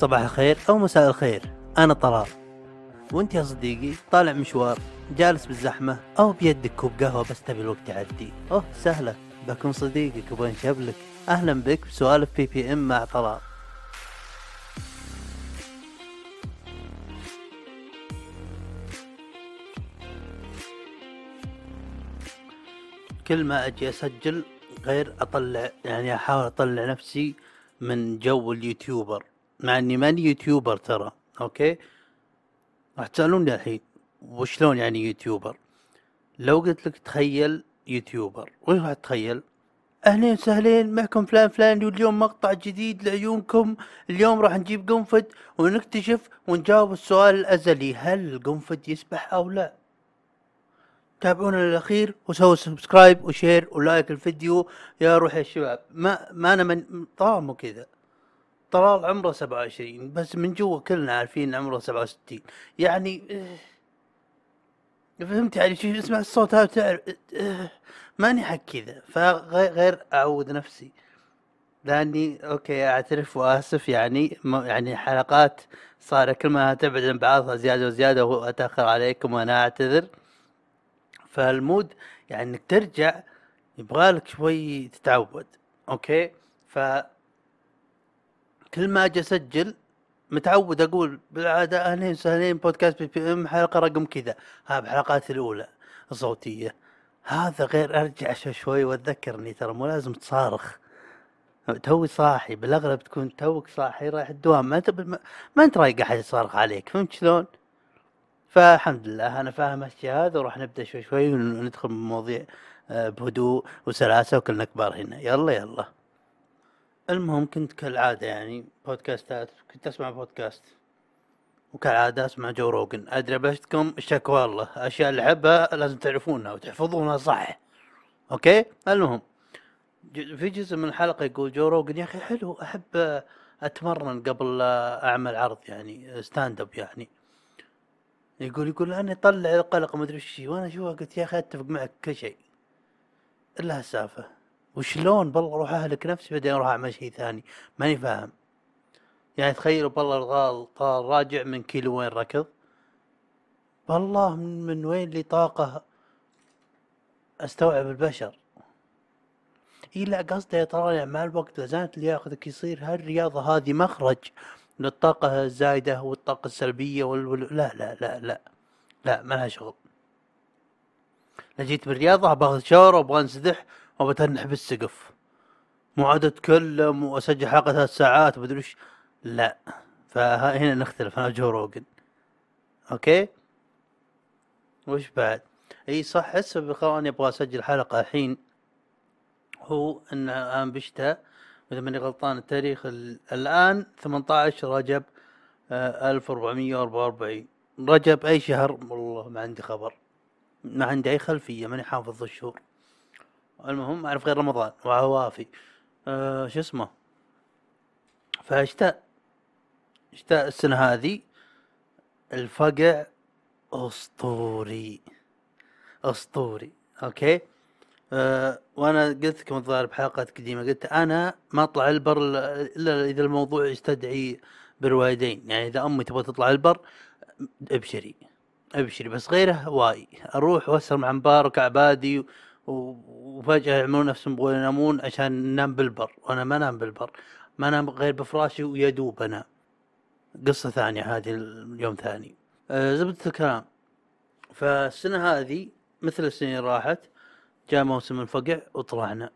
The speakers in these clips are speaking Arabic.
صباح الخير أو مساء الخير. أنا طلال. وأنت يا صديقي طالع مشوار جالس بالزحمة أو بيدك كوب قهوة بس تبي الوقت يعدي. أوه سهلة. بكون صديقك وبنشب لك أهلا بك بسوالف BBM مع طلال. كل ما أجي أسجل غير أطلع يعني أحاول أطلع نفسي من جو اليوتيوبر. مع إني ماني يوتيوبر ترى أوكي؟ راح تسألوني الحين وشلون يعني يوتيوبر؟ لو قلت لك تخيل يوتيوبر وين راح تتخيل أهلين وسهلين معكم فلان فلان واليوم مقطع جديد لعيونكم اليوم راح نجيب قنفذ ونكتشف ونجاوب السؤال الأزلي هل القنفذ يسبح أو لا؟ تابعونا للأخير وسووا subscribe و share و like الفيديو. يا روح يا شباب ما ما أنا من مو كذا. طلال عمره سبعة وعشرين بس من جوا كلنا عارفين عمره سبعة وستين. يعني آه، فهمت يعني شو اسمع الصوت هذا تعرف آه، ماني حق كذا. فغير أعود نفسي. لأني أوكي أعترف وأسف يعني يعني حلقات صار كل ما تبعد عن بعضها زيادة وزيادة واتاخر عليكم وأنا أعتذر. فال mood يعني إنك ترجع يبغالك شوي تتعود. أوكي؟ ف كل ما أجي أسجل متعود أقول بالعادة أهلين وسهلين بودكاست BBM حلقة رقم كذا. ها بحلقات الأولى الصوتية. هذا غير أرجع شوي واتذكر اني ترى مو لازم تصارخ. توي صاحي بالأغلب تكون توك صاحي رايح الدوام. ما أنت ما أنت رايق أحد يصارخ عليك فهمت شلون؟ فالحمد لله أنا فاهم الشيء هذا وراح نبدأ شوي شوي وندخل بمواضيع آه، بهدوء وسلاسة وكلنا كبار هنا. يلا يلا. المهم كنت كالعادة يعني بودكاستات كنت أسمع بودكاست. وكالعادة أسمع جو روجن أدري بشتكم شكوى الله أشياء اللي أحبها لازم تعرفونها وتحفظونها صح. أوكي؟ المهم في جزء من الحلقة يقول جو روجن يا أخي حلو أحب أتمرن قبل أعمل عرض يعني stand up يعني. يقول يقول أنا اطلع القلق ما أدري إيش وأنا شو قلت يا أخي أتفق معك كل شيء. الا هالسالفه وشلون بالله أروح أهلك نفسي بعدين أروح أعمل شيء ثاني؟ ماني فاهم. يعني تخيلوا بالله الغالي طلال راجع من كيلو وين ركض؟ بالله من, وين لي طاقة أستوعب البشر؟ إي لا قصدي يا ترى مع الوقت لازالت لياقتك يصير هالرياضة هذه مخرج للطاقة الزايدة والطاقة السلبية وال... لا لا لا لا لا ما لها شغل. لو جيت بالرياضة باخذ shower وابغى انسدح وبتنح بالسقف مو عاد اتكلم وأسجل حلقة ثلاث ساعات ومدري وش لا فهنا نختلف أنا وجو روجن أوكي؟ وش بعد؟ إي صح هسه اني أبغى أسجل حلقة الحين. هو إن الان بشتاء إذا ماني غلطان التاريخ الآن 18 رجب 1444 آه، رجب أي شهر؟ والله ما عندي خبر. ما عندي أي خلفية ماني حافظ الشهور. المهم أعرف غير رمضان وعوافي أه شو اسمه؟ فاشتاء اشتاء السنة هذه الفقع أسطوري. أسطوري أوكي؟ أه وأنا قلت لكم الظاهر بحلقات قديمة قلت أنا ما أطلع البر الا إذا الموضوع يستدعي بالوالدين. يعني إذا أمي تبغى تطلع البر أبشري أبشري. بس غيره واي. أروح وأسهر مع مبارك عبادي وفجأة يعملون نفسهم يبغون ينامون عشان ننام بالبر. وأنا ما انام بالبر. ما انام غير بفراشي ويدوب انام قصة ثانية هذه اليوم ثاني. أه زبدة الكلام. فالسنة هذه مثل السنين راحت جاء موسم الفقع وطلعنا.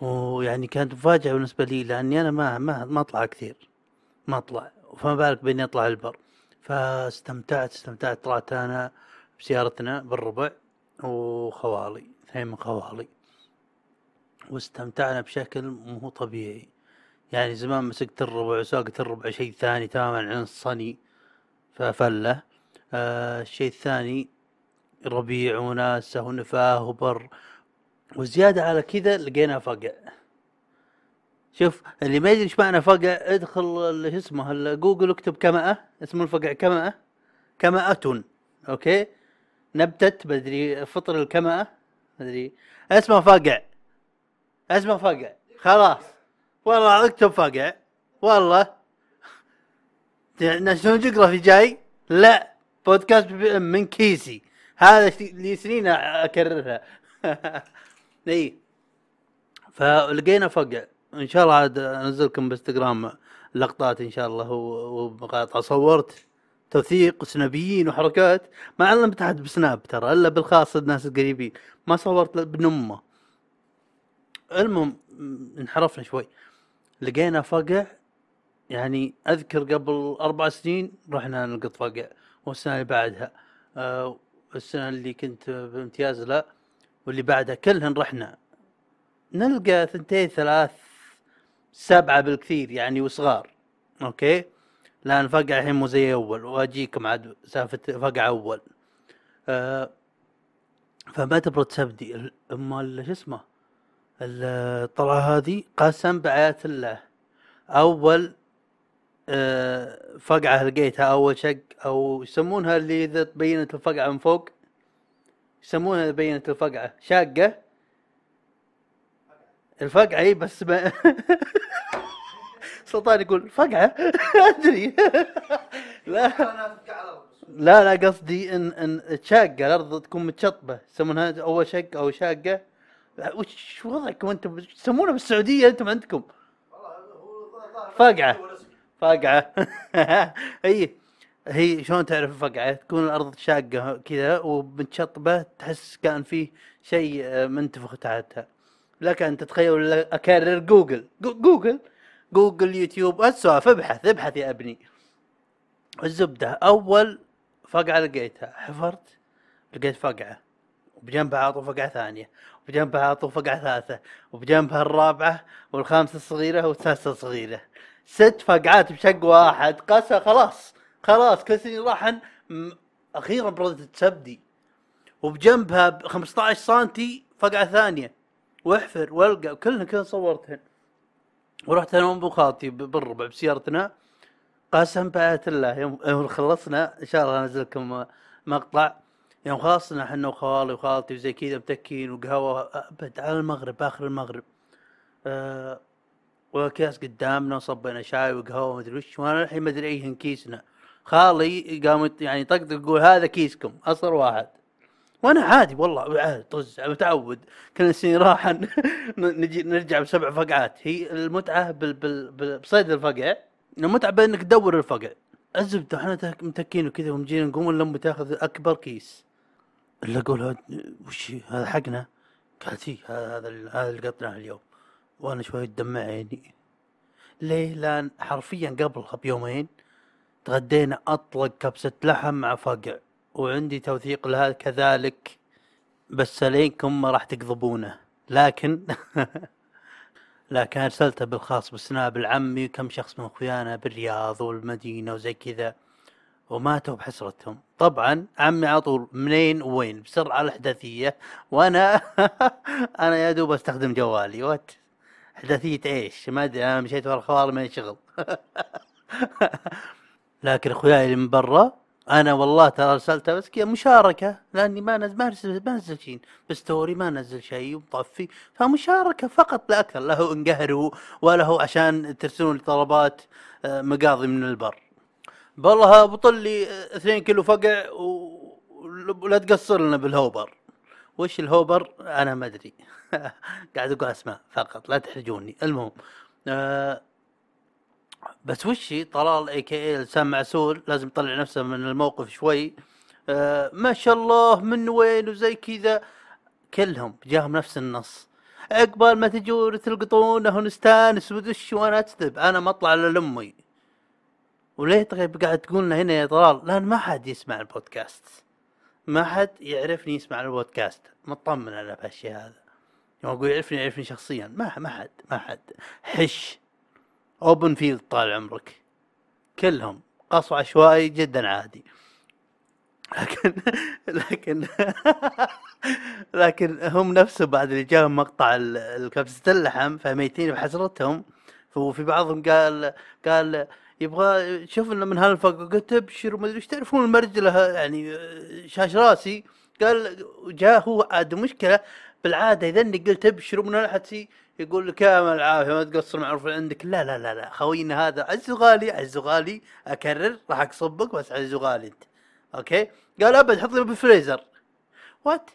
ويعني كانت مفاجأة بالنسبة لي لأني أنا ما ما ما أطلع كثير. ما أطلع. فما بالك بإني أطلع البر. فاستمتعت استمتعت. طلعت أنا بسيارتنا بالربع. وخوالي اثنين من خوالي. واستمتعنا بشكل مو طبيعي. يعني زمان مسكت الربع وساقت الربع شيء ثاني تماما عن الصني ففله. آه الشيء الثاني ربيع وناسة ونفاه وبر. وزيادة على كذا لقينا فقع. شوف اللي ما يدري إيش معنى فقع ادخل شو اسمه جوجل اكتب كمأة اسم الفقع كمأة. كمأة. أوكي؟ نبتة بدري فطر الكمأة مدري أسمه فقع أسمه فقع خلاص. والله اكتب فقع والله. ناشونال جيوغرافي جاي؟ لا. بودكاست من كيسي. هذا لي سنين أكررها. إي. فلقينا فقع إن شاء الله عاد أنزلكم بانستغرام لقطات إن شاء الله ومقاطع. صورت. توثيق سنابيين وحركات ما علمت احد بسناب ترى إلا بالخاص الناس القريبين. ما صورت بن أمه. المهم انحرفنا شوي. لقينا فقع يعني أذكر قبل أربع سنين رحنا نلقط فقع والسنة اللي بعدها. آه السنة اللي كنت بامتياز لا واللي بعدها كلهن رحنا. نلقى ثنتين ثلاث سبعة بالكثير يعني وصغار. أوكي؟ لأن فقع الحين مو زي أول واجيكم عاد سالفة فقع أول. آه فما تبغى تسبدي ال- اما شو اسمه؟ ال- الطلعه هذه قسم بآيات الله. أول آه، فقعة لقيتها أول شق أو يسمونها اللي إذا تبينت الفقعة من فوق؟ يسمونها إذا بينت الفقعة. شاقة؟ الفقعة إي بس سلطان يقول فقعة؟ أدري. لا. لا لا قصدي إن إن شاقة الأرض تكون متشطبة. يسمونها أول شق أو شاقة. وش وضعكم أنتم؟ تسمونها بالسعودية أنتم عندكم. فقعة. فقعة. هي هي شلون تعرف الفقعه تكون الأرض شاقة كذا ومتشطبة تحس كان فيه شيء آه، منتفخ تحتها. لك ان تتخيل أكرر جوجل. جو- جوجل؟ جوجل يوتيوب السوالف ابحث ابحث يا أبني. الزبدة. أول فقعة لقيتها. حفرت لقيت فقعة. وبجنبها عطوا فقعة ثانية. وبجنبها عطوا فقعة ثالثة. وبجنبها الرابعة والخامسة الصغيرة والسادسة الصغيرة. ست فقعات بشق واحد. قسى خلاص. خلاص كل سنين راحن. أخيرا بردت تسبدي وبجنبها ب 15 سنتي فقعة ثانية. واحفر والقى. وكلهن كلهن صورتهن. ورحت أنا وابو خالتي بالربع بسيارتنا قسم بآيات الله يوم خلصنا إن شاء الله انزل لكم مقطع. يوم خلصنا إحنا وخوالي وخالتي وزي كذا متكين وقهوة أبد على المغرب آخر المغرب. آه وأكياس قدامنا وصبينا شاي وقهوة مدري وش وأنا الحين ما ادري ايهن كيسنا. خالي قام يعني طقطق يقول هذا كيسكم أصغر واحد. وأنا عادي والله عادي طز متعود. كل سنين راح نجي نرجع بسبع فقعات. هي المتعة بال بال بصيد الفقع. المتعة بأنك تدور الفقع. الزبدة إحنا تك- متكين وكذا ومجينا نقوم امي تاخذ أكبر كيس. إلا أقول وش؟ هذا حقنا. قالت هي هذا هذا ال- هذا اللي قطناه اليوم. وأنا شوي دمع عيني. ليه؟ لأن حرفيا قبلها بيومين تغدينا أطلق كبسة لحم مع فقع. وعندي توثيق لها كذلك بس عليكم ما راح تكذبونه لكن لكن ارسلته بالخاص بالسناب لعمي وكم شخص من أخويانا بالرياض والمدينة وزي كذا وماتوا بحسرتهم. طبعا عمي على طول منين وين بسرعة الأحداثية. وأنا أنا يا دوب أستخدم جوالي. وات؟ أحداثية إيش؟ ما أدري أنا مشيت ورا الخوال ما شغل. لكن أخوياي اللي من برا أنا والله ترى ارسلتها بس كذا مشاركة لأني ما نزل ما نزل ما نزل شيء بستوري ما نزل شيء ومطفي. فمشاركة فقط لا أكثر لا هو انقهروا ولا هو عشان ترسلون طلبات آه، مقاضي من البر. والله بطل لي آه، اثنين كيلو فقع ولا تقصر لنا بالهوبر. وش الهوبر؟ أنا ما أدري. قاعد أقول أسماء فقط لا تحرجوني. المهم آه بس وشي طلال اي كي لسان معسول؟ لازم يطلع نفسه من الموقف شوي. آه ما شاء الله من وين وزي كذا. كلهم جاهم نفس النص. عقبال ما تجون تلقطونه ونستانس ودش وأنا أكذب أنا ما أطلع إلا لأمي. وليه طيب قاعد تقولنا هنا يا طلال؟ لأن ما حد يسمع البودكاست. ما حد يعرفني يسمع البودكاست. مطمن أنا بهالشيء هذا. يوم أقول يعرفني يعرفني شخصيا. ما ما حد ما حد. حش. open field طال عمرك. كلهم قصو عشوائي جدا عادي. لكن لكن لكن هم نفسهم بعد اللي جاهم مقطع ال- الكبسة اللحم فميتين بحسرتهم وفي بعضهم قال قال يبغى شوف لنا من هالفق قلت ابشر وما أدري إيش تعرفون المرجلة؟ يعني شاش راسي. قال جاء هو عاد مشكلة بالعادة إذا اني قلت أبشر من هالحتي يقول لك يا العافية ما تقصر معروف عندك. لا لا لا لا. خوينا هذا عز وغالي عز وغالي أكرر راح أقصبك بس عز وغالي أنت. okay؟ قال أبد حط لي بالفريزر. what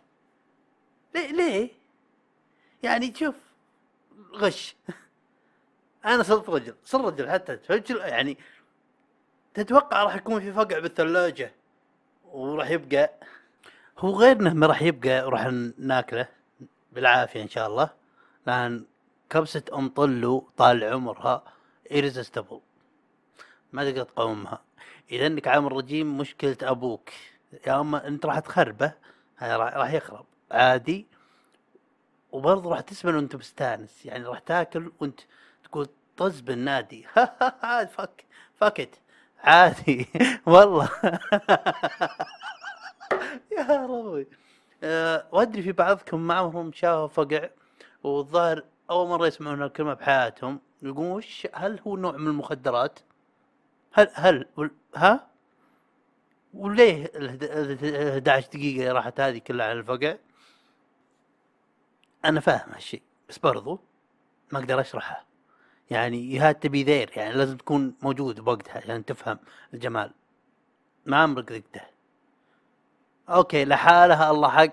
ليه ليه؟ يعني شوف غش. أنا صرت رجل صرت رجل حتى رجل يعني تتوقع راح يكون في فقع بالثلاجة وراح يبقى. هو غير إنه ما راح يبقى وراح ناكله. بالعافية إن شاء الله. لأن كبسة أم طلو طال عمرها irresistible. ما تقدر تقاومها. إذا إنك عامل رجيم مشكلة أبوك. يا أما أنت راح تخربه راح يخرب. عادي. وبرضه راح تسمن وأنت مستانس. يعني راح تاكل وأنت تقول طز بالنادي. فك فكت عادي. والله. يا ربي. أه وأدري في بعضكم معهم شافوا فقع والظاهر أول مرة يسمعون الكلمة بحياتهم يقولون وش هل هو نوع من المخدرات؟ هل هل ها؟ وليه ال 11 دقيقة راحت هذه كلها على الفقع؟ أنا فاهم هالشيء بس برضو ما أقدر أشرحه يعني هاد تبي ذير يعني لازم تكون موجود بوقتها عشان تفهم الجمال ما عمرك ذقته أوكي لحالها الله حق.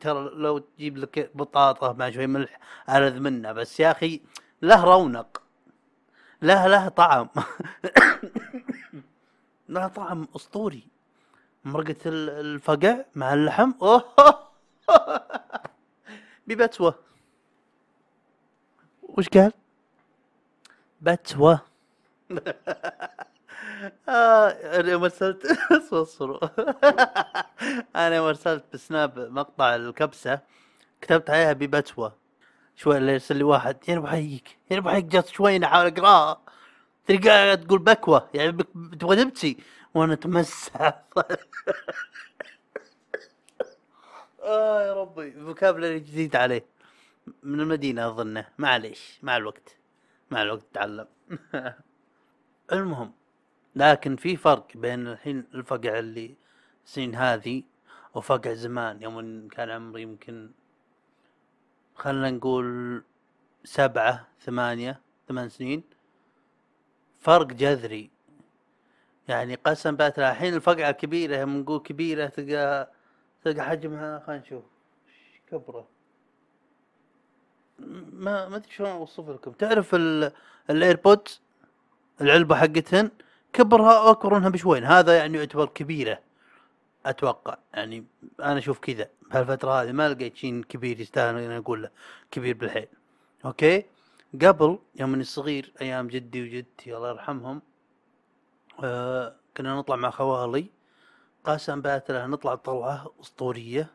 ترى لو تجيب لك بطاطا مع شوي ملح ألذ منه بس يا أخي له رونق. له له طعم. له طعم أسطوري. مرقة ال- الفقع مع اللحم. أوه. ببتوة وش قال؟ بتوة آه أنا يوم ارسلت اصبروا أنا ارسلت بسناب مقطع الكبسة كتبت عليها ببتوة شوي اللي يرسل لي واحد يا ابو حيك يا ابو حيك جات شوي احاول أقرأها. تلقاها تقول بكوة يعني تبغى تبكي وأنا أتمسح. آه يا ربي فوكابلري جديد عليه. من المدينة أظنه. معليش مع الوقت. مع الوقت تعلم. المهم لكن في فرق بين الحين الفقع اللي السنين هذه وفقع زمان. يوم كان عمري يمكن خلنا نقول سبعة ثمانية ثمان سنين فرق جذري. يعني قسم بات الحين الفقعة كبيرة نقول كبيرة تلقى تلقى حجمها خلينا نشوف. كبرة؟ ما ما أدري شلون أوصف لكم. تعرف ال- ال AirPods العلبة حقتهن كبرها أكبر منها بشوين هذا يعني يعتبر كبيرة. أتوقع يعني أنا أشوف كذا. بهالفترة هذه ما لقيت شيء كبير يستاهل إني أقول له كبير بالحيل. okay؟ قبل يوم اني صغير أيام جدي وجدتي الله يرحمهم آه كنا نطلع مع خوالي. قسم بالله نطلع طلعة أسطورية.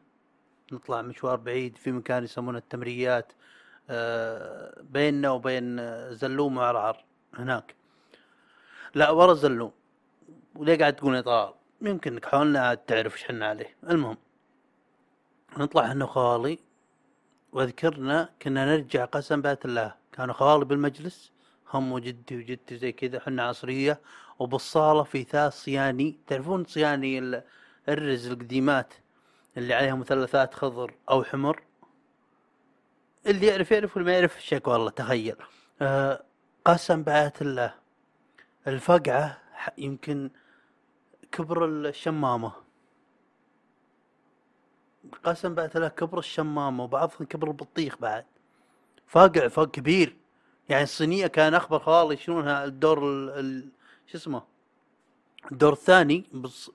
نطلع مشوار بعيد في مكان يسمونه التمريات آه بيننا وبين زلوم وعرعر هناك. لا ورا زلوم وليه قاعد تقول طلال يمكن إنك حولنا عاد تعرف إيش حنا عليه. المهم نطلع إحنا وخوالي وأذكرنا كنا نرجع قسم بات الله. كانوا خوالي بالمجلس هم وجدي وجدتي زي كذا حنا عصرية وبالصالة في ثاث صياني. تعرفون صياني ال- الرز القديمات اللي عليها مثلثات خضر أو حمر؟ اللي يعرف يعرف واللي ما يعرف شك والله تخيل. آه قسم بآيات الله. الفقعة يمكن كبر الشمامة. قسم بآيات الله كبر الشمامة وبعضهم كبر البطيخ بعد. فاقع فاق كبير. يعني الصينية كان أخبر خوالي يشيلونها الدور ال... ال... شو اسمه؟ الدور الثاني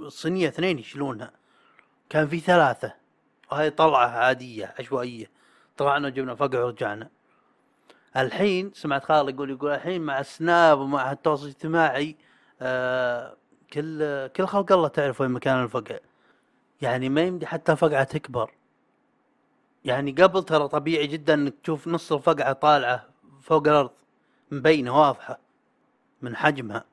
الصينية اثنين يشيلونها كان في ثلاثة. وهي طلعة عادية عشوائية. طلعنا وجبنا فقع ورجعنا. الحين سمعت خالي يقول يقول الحين مع السناب ومع التواصل الاجتماعي آه كل كل خلق الله تعرف وين مكان الفقع. يعني ما يمدي حتى الفقعة تكبر. يعني قبل ترى طبيعي جدا إنك تشوف نص الفقعة طالعة فوق الأرض مبينة واضحة من حجمها.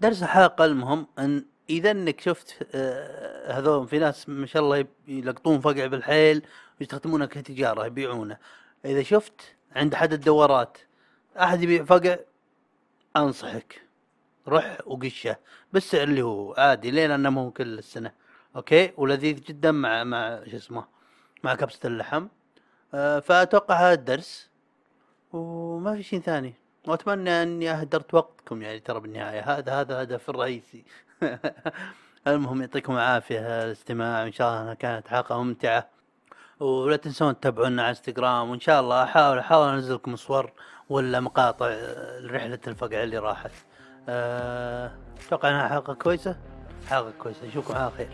درس الحلقة المهم إن إذا إنك شفت آه، هذول في ناس ما شاء الله يلقطون فقع بالحيل ويستخدمونه كتجارة يبيعونه. إذا شفت عند احد الدورات أحد يبيع فقع؟ أنصحك. روح وقشة. بالسعر اللي هو عادي لين أنه مو كل السنة. أوكي؟ ولذيذ جدا مع مع شو اسمه مع كبسة اللحم. آه، فأتوقع هذا الدرس. وما في شيء ثاني. وأتمنى أني أهدرت وقتكم يعني ترى بالنهاية. هذا هذا الهدف الرئيسي المهم يعطيكم العافية الاستماع. إن شاء الله كانت حلقة ممتعة. ولا تنسون تتابعونا على إنستغرام. وإن شاء الله أحاول أحاول انزل لكم صور ولا مقاطع رحله الفقع اللي راحت. أتوقع إنها حلقة كويسة. حلقة كويسة. نشوفكم على خير.